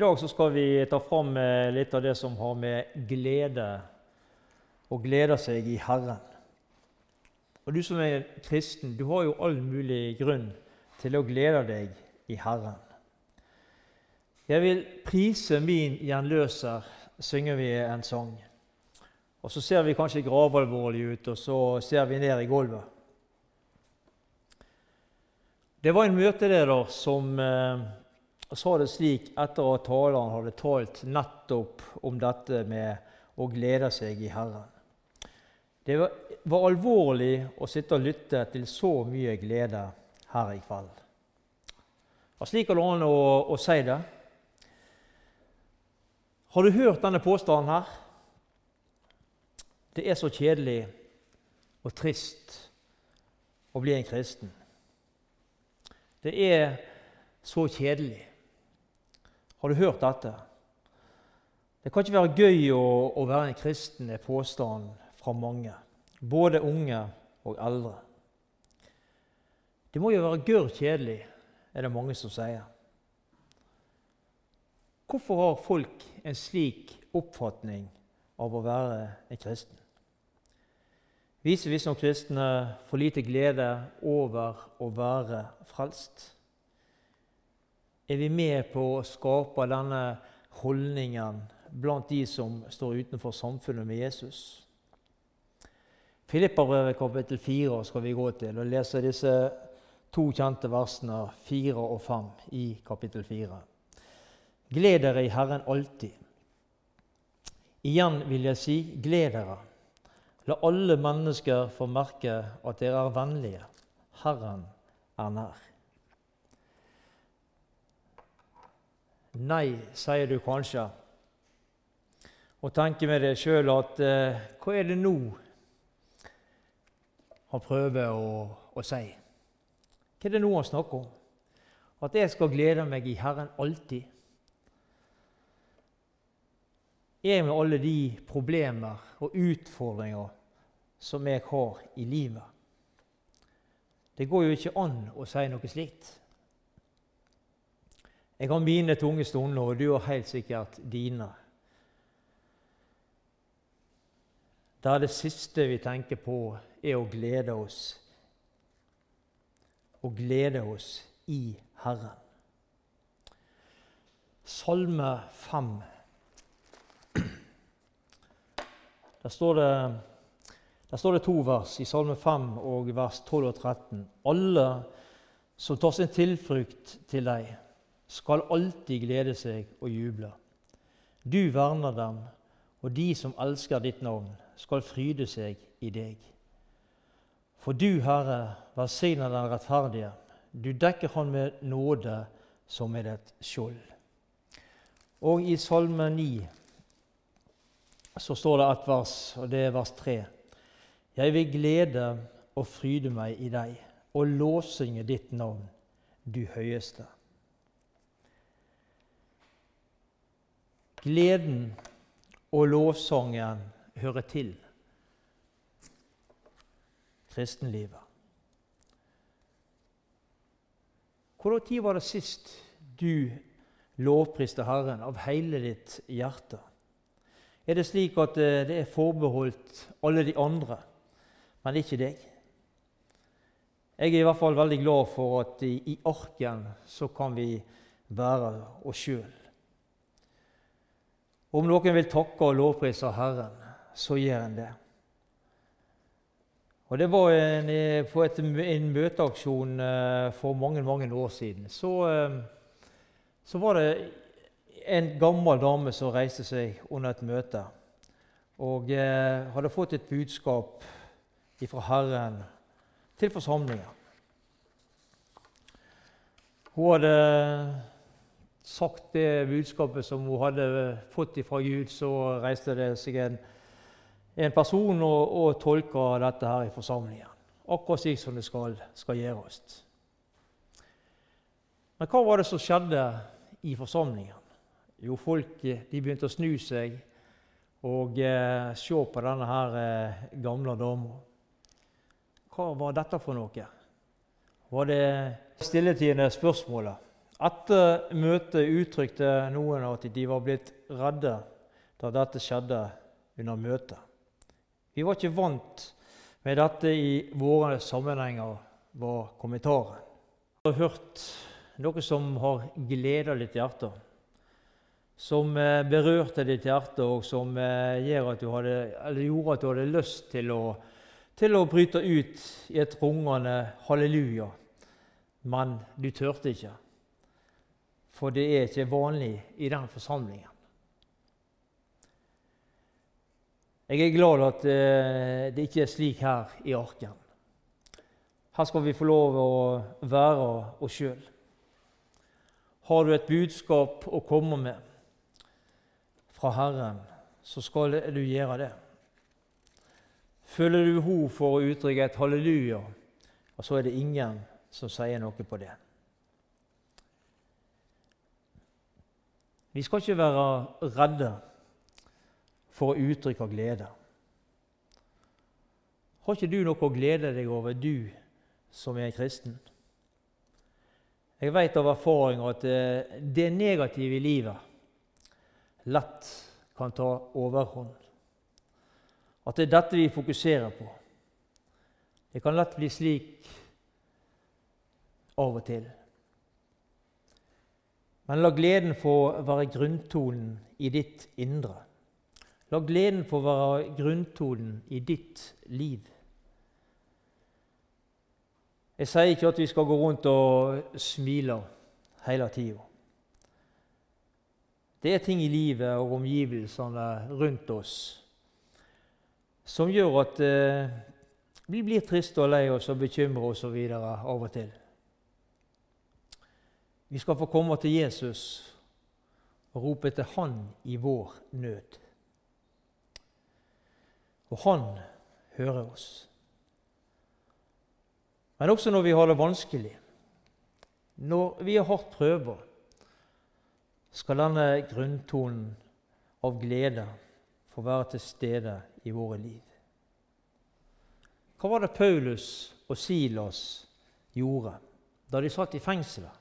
I dag skal vi ta fram eh, litt av det som har med glede å glede seg i Herren. Og Du som er kristen, du har jo all mulig grunn til å glede deg i Herren. Jeg vil prise min gjenløser, synger vi en sang. Og Så ser vi kanskje gravalvorlige ut, og så ser vi ned i gulvet. Det var en møteleder som eh, sa det slik etter at taleren hadde talt nettopp om dette med å glede seg i Herren. Det var, var alvorlig å sitte og lytte til så mye glede her i kveld. Og slik går det an å, å si det. Har du hørt denne påstanden her? Det er så kjedelig og trist å bli en kristen. Det er så kjedelig. Har du hørt dette? Det kan ikke være gøy å, å være en kristen, er påstanden fra mange, både unge og eldre. Det må jo være gørr kjedelig, er det mange som sier. Hvorfor har folk en slik oppfatning av å være en kristen? Viser vi som kristne for lite glede over å være frelst? Er vi med på å skape denne holdningen blant de som står utenfor samfunnet med Jesus. Filippabrevet kapittel 4 skal vi gå til og lese disse to kjente versene 4 og 5 i kapittel 4. Gled dere i Herren alltid. Igjen vil jeg si, gled dere. La alle mennesker få merke at dere er vennlige. Herren er nær. Nei, sier du kanskje, og tenker med deg sjøl at eh, hva er det nå han prøver å, å, si? Hva er det nå han snakker om? At jeg skal glede meg i Herren alltid? Jeg med alle de problemer og utfordringer som jeg har i livet. Det går jo ikke an å si noe slikt. Jeg har mine tunge stunder, og du har helt sikkert dine. Der det siste vi tenker på, er å glede oss. Å glede oss i Herren. Salme 5. Der står, det, der står det to vers i Salme 5 og vers 12 og 13. Alle som tar sin tilflukt til deg skal alltid glede seg og juble. Du verner dem, og de som elsker ditt navn, skal fryde seg i deg. For du, Herre, velsigner den rettferdige. Du dekker han med nåde som med et skjold. Og i Salme 9 så står det et vers, og det er vers 3. Jeg vil glede og fryde meg i deg og låsynge ditt navn, du høyeste. Gleden og lovsangen hører til kristenlivet. Hvordan tid var det sist du lovpriste Herren av hele ditt hjerte? Er det slik at eh, det er forbeholdt alle de andre, men ikke deg? Jeg er i hvert fall veldig glad for at i arken så kan vi være oss sjøl. Om noen vil takke og lovprise Herren, så gjør en det. Og Det var en, eh, på et, en møteaksjon eh, for mange mange år siden. Så, eh, så, var det en gammel dame som reiste seg under et møte og hadde fått et budskap fra Herren til forsamlingen. Hun hadde sagt det budskapet som hun hadde fått fra Gud, så reiste det seg en, en person og, og tolka dette her i forsamlingen. Akkurat slik som det skal, skal gjøres. Men hva var det som skjedde i forsamlingen? Jo, folk begynte å snu seg og eh, se på denne her eh, gamle dama. Hva var dette for noe? Var det stilletiende spørsmålet? Etter møtet uttrykte noen at de var blitt redde da dette skjedde under møtet. Vi var ikke vant med dette i våre sammenhenger, var kommentaren. Jeg har hørt noe som har gleda ditt hjerte, som eh, berørte ditt hjerte, og som eh, at hadde, gjorde at du hadde lyst til å, til å bryte ut i et rungende halleluja. Men du turte ikke, for det er ikke vanlig i den forsamlingen. Jeg er glad at eh, det ikke er slik her i Arken. Her skal vi få lov å være oss sjøl. Har du et budskap å komme med fra Herren, så skal du gjøre det. Føler du behov for å uttrykke et halleluja, og så er det ingen som sier noe på det. Vi skal ikke være redde for å uttrykke glede. Har ikke du noe å glede deg over, du som er kristen? Jeg vet av erfaring at eh, det negative i livet lett kan ta overhånd. At det er dette vi fokuserer på. Det kan lett bli slik av og til. Men la gleden få være grunntonen i ditt indre. La gleden få være grunntonen i ditt liv. Jeg sier ikke at vi skal gå rundt og smile hele tida. Det er ting i livet og omgivelsene rundt oss som gjør at eh, vi blir triste og lei oss og bekymra videre av og til. Vi skal få komme til Jesus og rope til Han i vår nød. Og han hører oss. Men også når vi har det vanskelig, når vi har hardt prøver, skal denne grunntonen av glede få være til stede i våre liv. Hva var det Paulus og Silas gjorde da de satt i fengselet?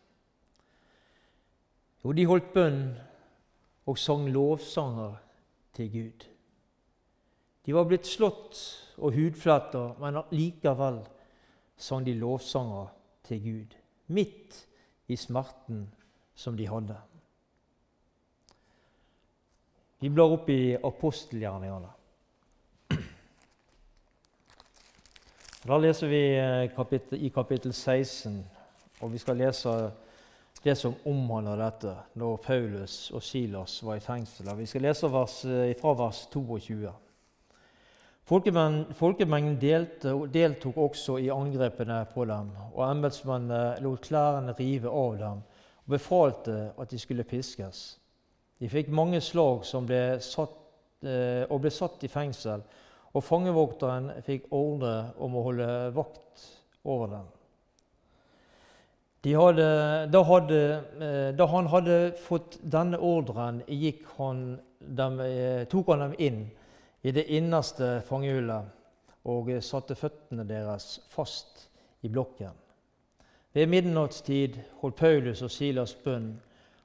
Jo, de holdt bønn og sang lovsanger til Gud. De var blitt slått og hudfletta, men likevel sang de lovsanger til Gud, midt i smerten som de hadde. Vi blar opp i apostelgjerningene. Da leser vi eh, i kapittel 16, og vi skal lese det som omhandler dette når Paulus og Silas var i fengsel. Vi skal lese vers, eh, fra vers 22. Folkemengden deltok også i angrepene på dem, og embetsmennene lot klærne rive av dem og befalte at de skulle piskes. De fikk mange slag ble satt, eh, og ble satt i fengsel, og fangevokteren fikk ordre om å holde vakt over dem. De hadde, da, hadde, eh, da, han hadde fått denne ordren, han dem, eh, tok han dem inn i det innerste fangehullet og satte føttene deres fast i blokken. Ved midnattstid holdt Paulus og Silas bønn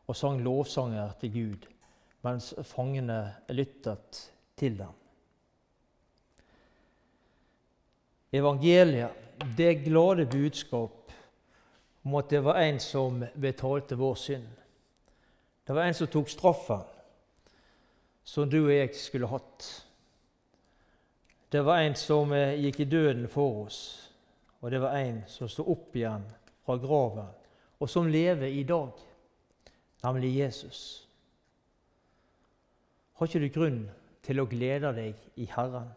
og sang lovsanger til Gud, mens fangene lyttet til dem. Evangeliet, det glade budskap om at det var en som betalte vår synd. Det var en som tok straffen som du og jeg skulle hatt. Det var en som eh, gikk i døden for oss, og det var en som sto opp igjen fra graven, og som lever i dag, nemlig Jesus. Har ikke du grunn til å glede deg i Herren?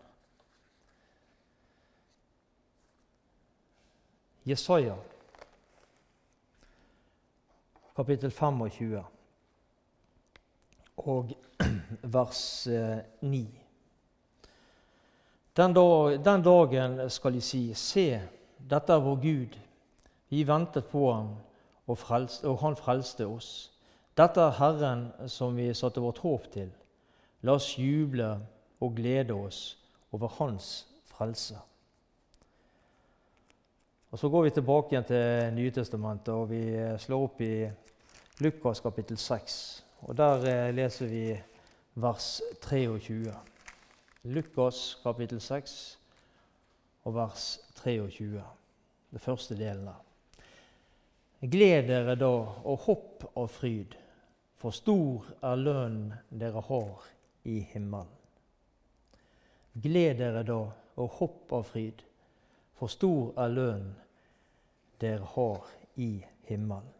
Jesaja, kapittel 25, og vers 9. Eh, den, dag, den, dagen skal de si, se, dette er vår Gud. Vi ventet på ham, og, frelst, og han frelste oss. Dette er Herren som vi satte vårt håp til. La oss juble og glede oss over Hans frelse. Og Så går vi tilbake igjen til Nytestamentet, og vi slår opp i Lukas kapittel 6. Og Der eh, leser vi vers 23. Lukas kapittel 6 og vers 23. Det første delen der. Gled dere da og hopp av fryd, for stor er lønnen dere har i himmelen. Gled dere da og hopp av fryd, for stor er lønnen dere har i himmelen.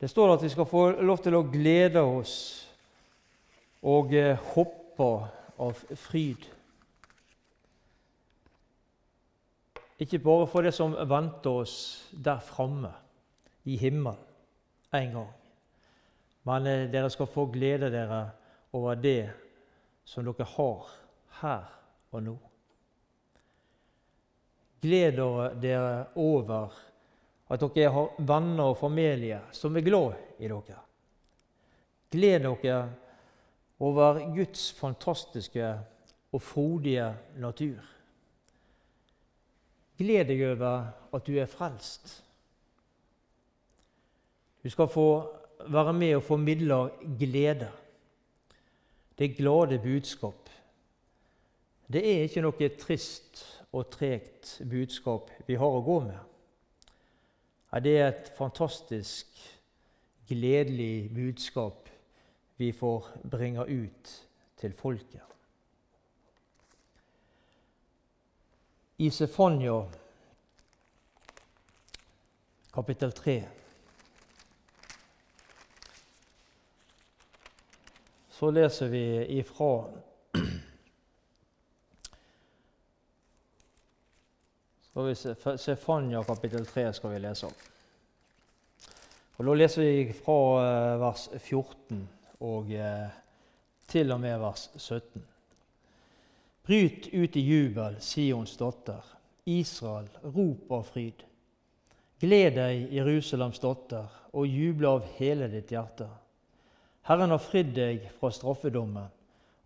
Det står at vi skal få lov til å glede oss og eh, hoppe av fryd. Ikke bare for det som venter oss der framme i himmelen en gang, men eh, dere skal få glede dere over det som dere har her og nå. Gled dere over at dere har venner og familie som er glad i dere. Gled dere over Guds fantastiske og frodige natur. Gled deg over at du er frelst. Du skal få være med og formidle glede. Det glade budskap. Det er ikke noe trist og tregt budskap vi har å gå med. Det er et fantastisk, gledelig budskap vi får bringe ut til folket. I Sefania kapittel 3 så leser vi ifra Skal vi Sefania kapittel 3 skal vi lese om. Og Da leser vi fra eh, vers 14 og eh, til og med vers 17. Bryt ut i jubel, Sions datter. Israel, rop av fryd. Gled deg, Jerusalems datter, og juble av hele ditt hjerte. Herren har fridd deg fra straffedommen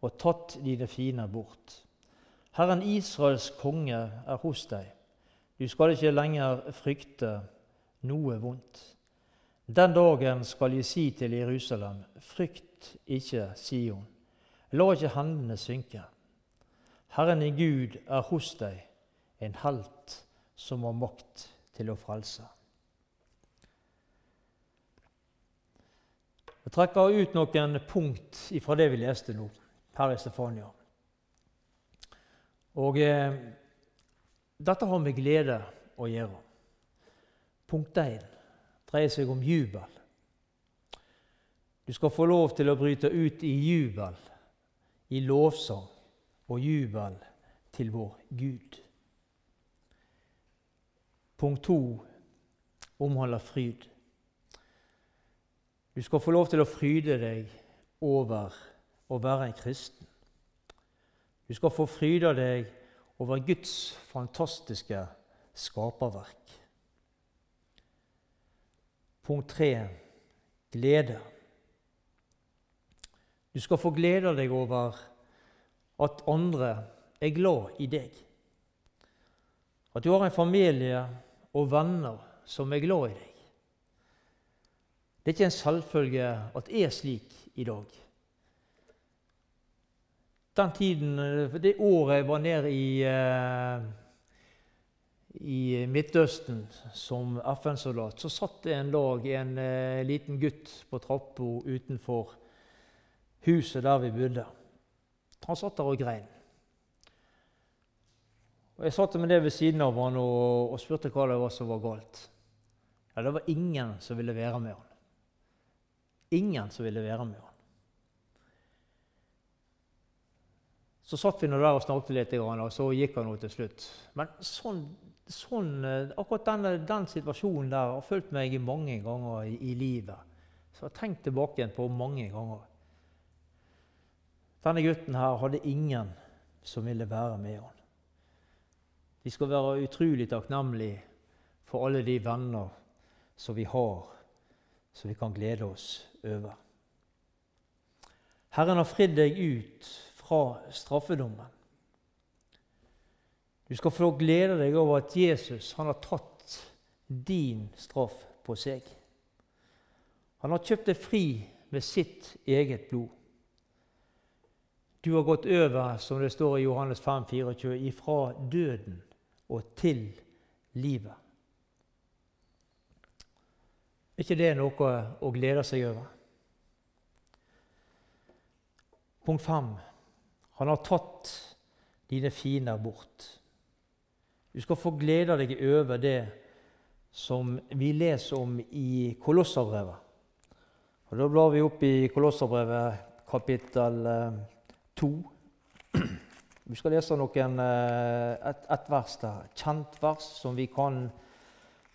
og tatt dine fiender bort. Herren Israels konge er hos deg. Du skal ikke lenger frykte noe vondt. Den dagen skal jeg si til Jerusalem, frykt ikke Sion. La ikke hendene synke. Herren i Gud er hos deg, en helt som har makt til å frelse. Jeg trekker ut noen punkt fra det vi leste nå, her i Stefania. Og eh, dette har med glede å gjøre. Punkt 1 dreier seg om jubel. Du skal få lov til å bryte ut i jubel, i lovsang og jubel til vår Gud. Punkt 2 omhandler fryd. Du skal få lov til å fryde deg over å være en kristen. Du skal få fryde deg over Guds fantastiske skaperverk. Punkt tre glede. Du skal få glede deg over at andre er glad i deg. At du har en familie og venner som er glad i deg. Det er ikke en selvfølge at det er slik i dag den tiden, det året jeg var nede i, uh, i Midtøsten som FN-soldat, så satt det en dag en uh, liten gutt på trappa utenfor huset der vi bodde. Han satt der og grein. Og Jeg satt med det ved siden av han og, og spurte hva det var som var galt. Ja, Det var ingen som ville være med han. Ingen som ville være med han. Så satt vi nå der og snakket litt, og så gikk han nå til slutt. Men sånn, sånn, eh, akkurat denne, den situasjonen der har fulgt meg mange ganger i, i livet. Så jeg har tenkt tilbake igjen på mange ganger. Denne gutten her hadde ingen som ville være med han. De skal være utrolig takknemlige for alle de venner som vi har, som vi kan glede oss over. Herren har fridd deg ut fra straffedommen. Du skal få glede deg over at Jesus han har tatt din straff på seg. Han har kjøpt deg fri med sitt eget blod. Du har gått over, som det står i Johannes 5, 24, ifra døden og til livet. Er ikke det noe å glede seg over? Punkt 5. Han har tatt dine fiender bort. Du skal få glede deg over det som vi leser om i Kolosserbrevet. Og Da blar vi opp i Kolosserbrevet kapittel 2. Eh, vi skal lese noen, eh, et, et vers der, kjent vers som vi kan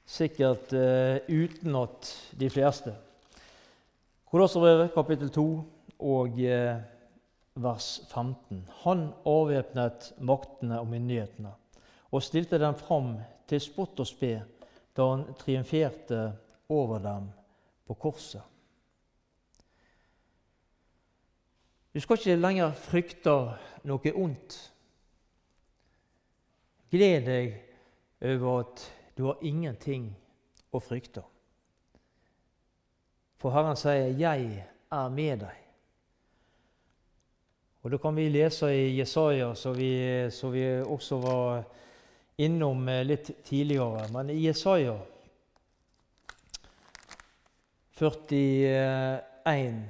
sikkert uh, utenat de fleste. Kolosserbrevet kapittel 2 og uh, vers 15. Han avvæpnet maktene og myndighetene og stilte dem fram til spott og spe da han triumferte over dem på korset. Du skal ikke lenger frykte noe ondt. Gled deg over at du har ingenting å frykte. For Herren sier 'Jeg er med deg'. Og Da kan vi lese i Jesaja, som vi, vi, også var innom litt tidligere. Men i Jesaja 41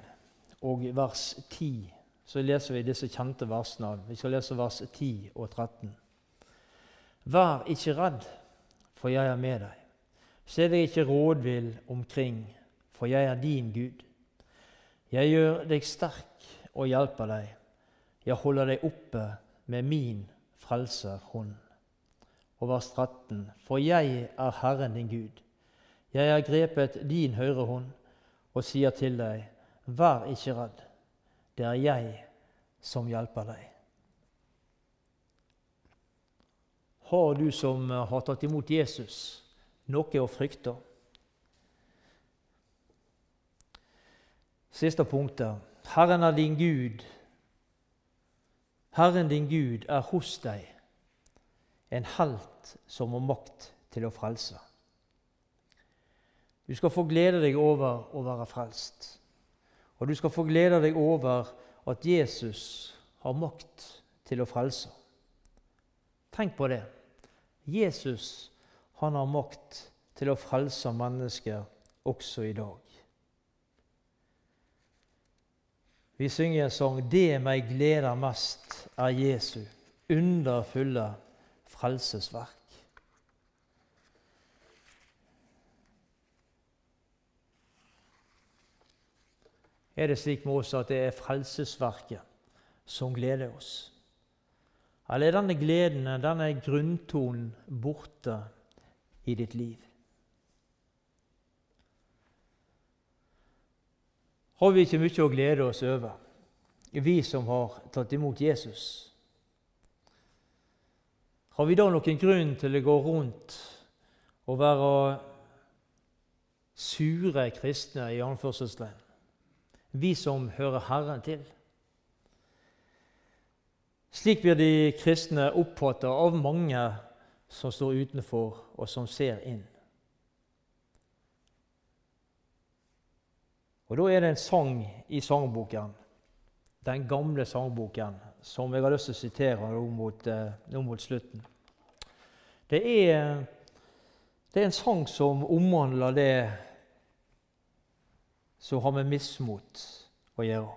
og vers 10 så leser vi disse kjente versene. Vi skal lese vers 10 og 13. Vær ikke redd, for jeg er med deg. Se deg ikke rådvill omkring, for jeg er din Gud. Jeg gjør deg sterk og hjelper deg. Jeg holder deg oppe med min frelserhånd. Og vers 13. For jeg er Herren din Gud. Jeg har grepet din høyre hånd og sier til deg, vær ikke redd. Det er jeg som hjelper deg. Har du som har tatt imot Jesus, noe å frykte? Siste punktet. Herren er din Gud. Herren din Gud er hos deg, en helt som har makt til å frelse. Du skal få glede deg over å være frelst. Og du skal få glede deg over at Jesus har makt til å frelse. Tenk på det. Jesus han har makt til å frelse mennesker også i dag. Vi synger en sang 'Det meg gleder mest er Jesu underfulle frelsesverk'. er det slik med oss at det er frelsesverket som gleder oss? Eller er denne gleden, denne grunntonen, borte i ditt liv? Har vi ikke mye å glede oss over, vi som har tatt imot Jesus? Har vi da noen grunn til å gå rundt og være sure kristne i anførselstegn? vi som hører Herren til. Slik blir de kristne oppfattet av mange som står utenfor, og som ser inn. Og Da er det en sang i sangboken, den gamle sangboken, som jeg har lyst til å sitere nå mot, eh, mot slutten. Det er, det er en sang som omhandler det som har med mismot å gjøre.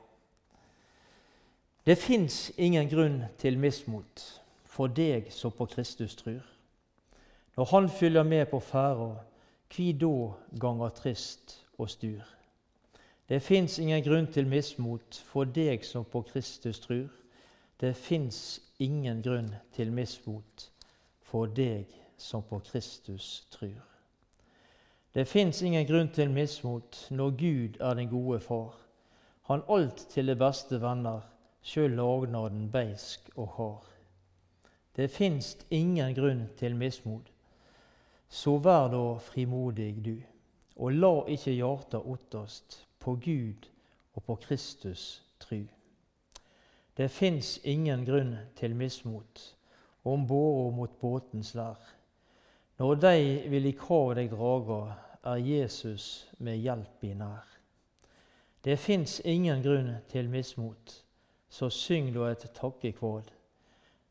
Det fins ingen grunn til mismot for deg som på Kristus trur. Når Han fyller med på ferda, kvi da ganger trist og stur? Det fins ingen grunn til mismot for deg som på Kristus tror. Det fins ingen grunn til mismot for deg som på Kristus tror. Det fins ingen grunn til mismot når Gud er den gode far. Han alt til det beste venner, sjøl lagnaden beisk og hard. Det fins ingen grunn til mismot. Så vær da frimodig du, og la ikke hjarta ottast på Gud og på Kristus tru. Det fins ingen grunn til mismot om båra mot båtens lær. Når de vil i krav deg draga, er Jesus med hjelp i nær. Det fins ingen grunn til mismot, så syng da et takkekvad.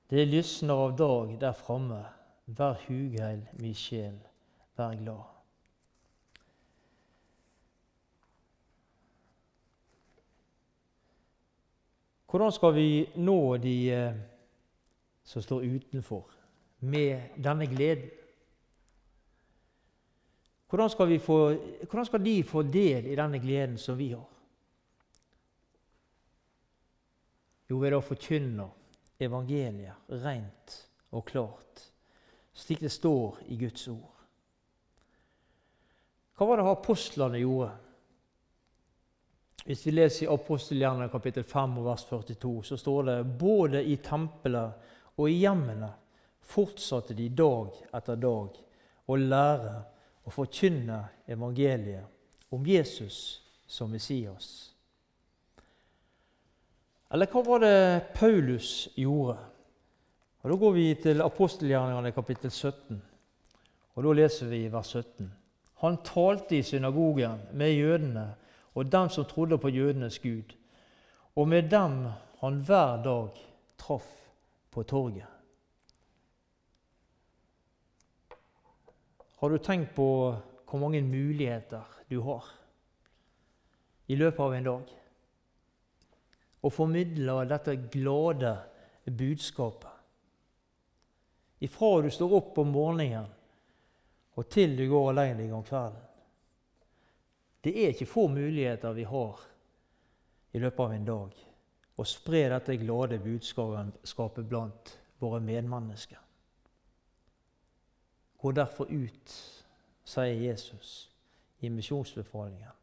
Det lysner av dag der framme, vær hugheil, mi sjel, vær glad. Hvordan skal vi nå de eh, som står utenfor, med denne gleden? Hvordan skal, få, hvordan skal, de få del i denne gleden som vi har? Jo, ved å forkynne evangeliet rent og klart, slik det står i Guds ord. Hva var det apostlene gjorde? Hvis vi leser i Apostelhjernen kapittel 5 og vers 42, så står det både i tempelet og i hjemmene fortsatte de dag etter dag å lære og forkynne evangeliet om Jesus som Messias. Eller hva var det Paulus gjorde? Og Da går vi til apostelgjerningene kapittel 17, og da leser vi vers 17. Han talte i synagogen med jødene og dem som trodde på jødenes Gud, og med dem han hver dag traff på torget. Har du tenkt på hvor mange muligheter du har i løpet av en dag? Å formidle dette glade budskapet. Ifra du står opp om morgenen og til du går deg om kvelden. Det er ikke få muligheter vi har i løpet av en dag å spre dette glade budskapet blant våre medmennesker. Gå derfor ut, sier Jesus i misjonsbefalingen.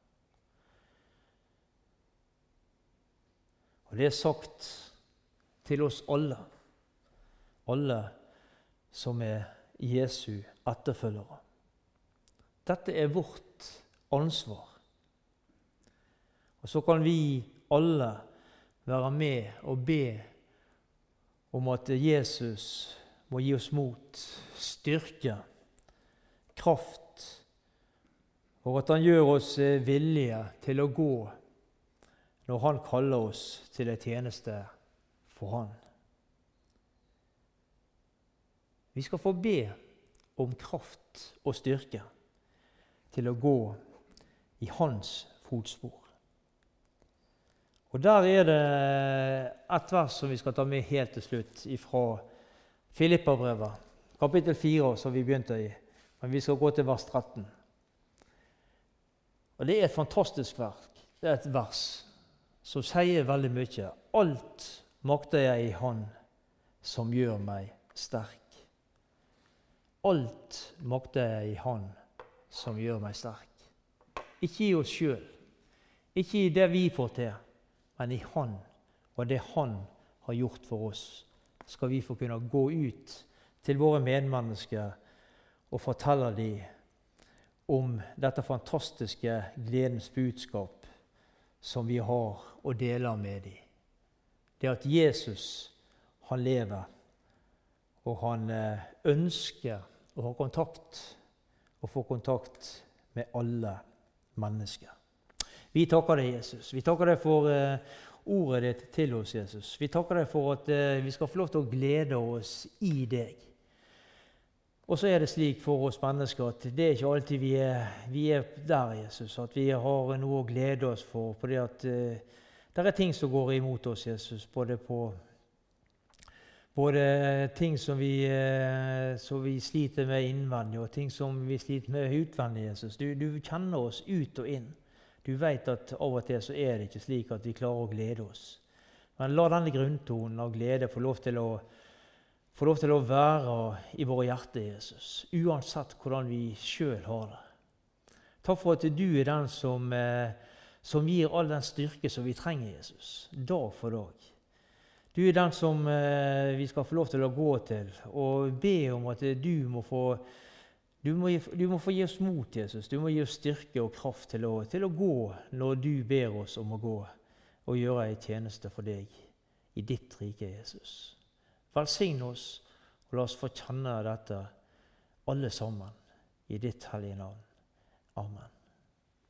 Og det er sagt til oss alle, alle som er Jesu etterfølgere. Dette er vårt ansvar. Og så kan vi alle være med og be om at Jesus må gi oss mot, styrke, kraft, og at han gjør oss villige til å gå når han kaller oss til en tjeneste for han. Vi skal få be om kraft og styrke til å gå i hans fotspor. Og Der er det et vers som vi skal ta med helt til slutt, fra Filippabrevet, kapittel 4, som vi begynte i. Men vi skal gå til vers 13. Og Det er et fantastisk verk. Det er et vers som sier veldig mye. Alt makter jeg i Han som gjør meg sterk. Alt makter jeg i Han som gjør meg sterk. Ikke i oss sjøl, ikke i det vi får til men i Han og det Han har gjort for oss, skal vi få kunne gå ut til våre medmennesker og fortelle dem om dette fantastiske gledens budskap som vi har å dele med dem. Det at Jesus, han lever, og han eh, ønsker å ha kontakt og få kontakt med alle mennesker. Vi takker deg, Jesus. Vi takker deg for uh, ordet ditt til oss, Jesus. Vi takker deg for at uh, vi skal få lov til å glede oss i deg. Og så er det slik for oss mennesker at det er ikke alltid vi er, vi er der, Jesus, at vi har noe å glede oss for. fordi at uh, det er ting som går imot oss, Jesus, både på både ting som vi, som vi, sliter med innvendig, og ting som vi sliter med utvendig. Jesus. Du, du kjenner oss ut og inn. Du vet at av og til så er det ikke slik at vi klarer å glede oss. Men la denne grunntonen av glede få lov til å, lov til å være i våre hjerter, Jesus, uansett hvordan vi sjøl har det. Takk for at du er den som, eh, som, gir all den styrke som vi trenger, Jesus, dag for dag. Du er den som eh, vi skal få lov til å gå til og be om at du må få du må, du må, få gi oss mot, Jesus. Du må gi oss styrke og kraft til å, til å, gå når du ber oss om å gå og gjøre en tjeneste for deg i ditt rike, Jesus. Velsign oss, og la oss få kjenne dette alle sammen, i ditt hellige navn. Amen.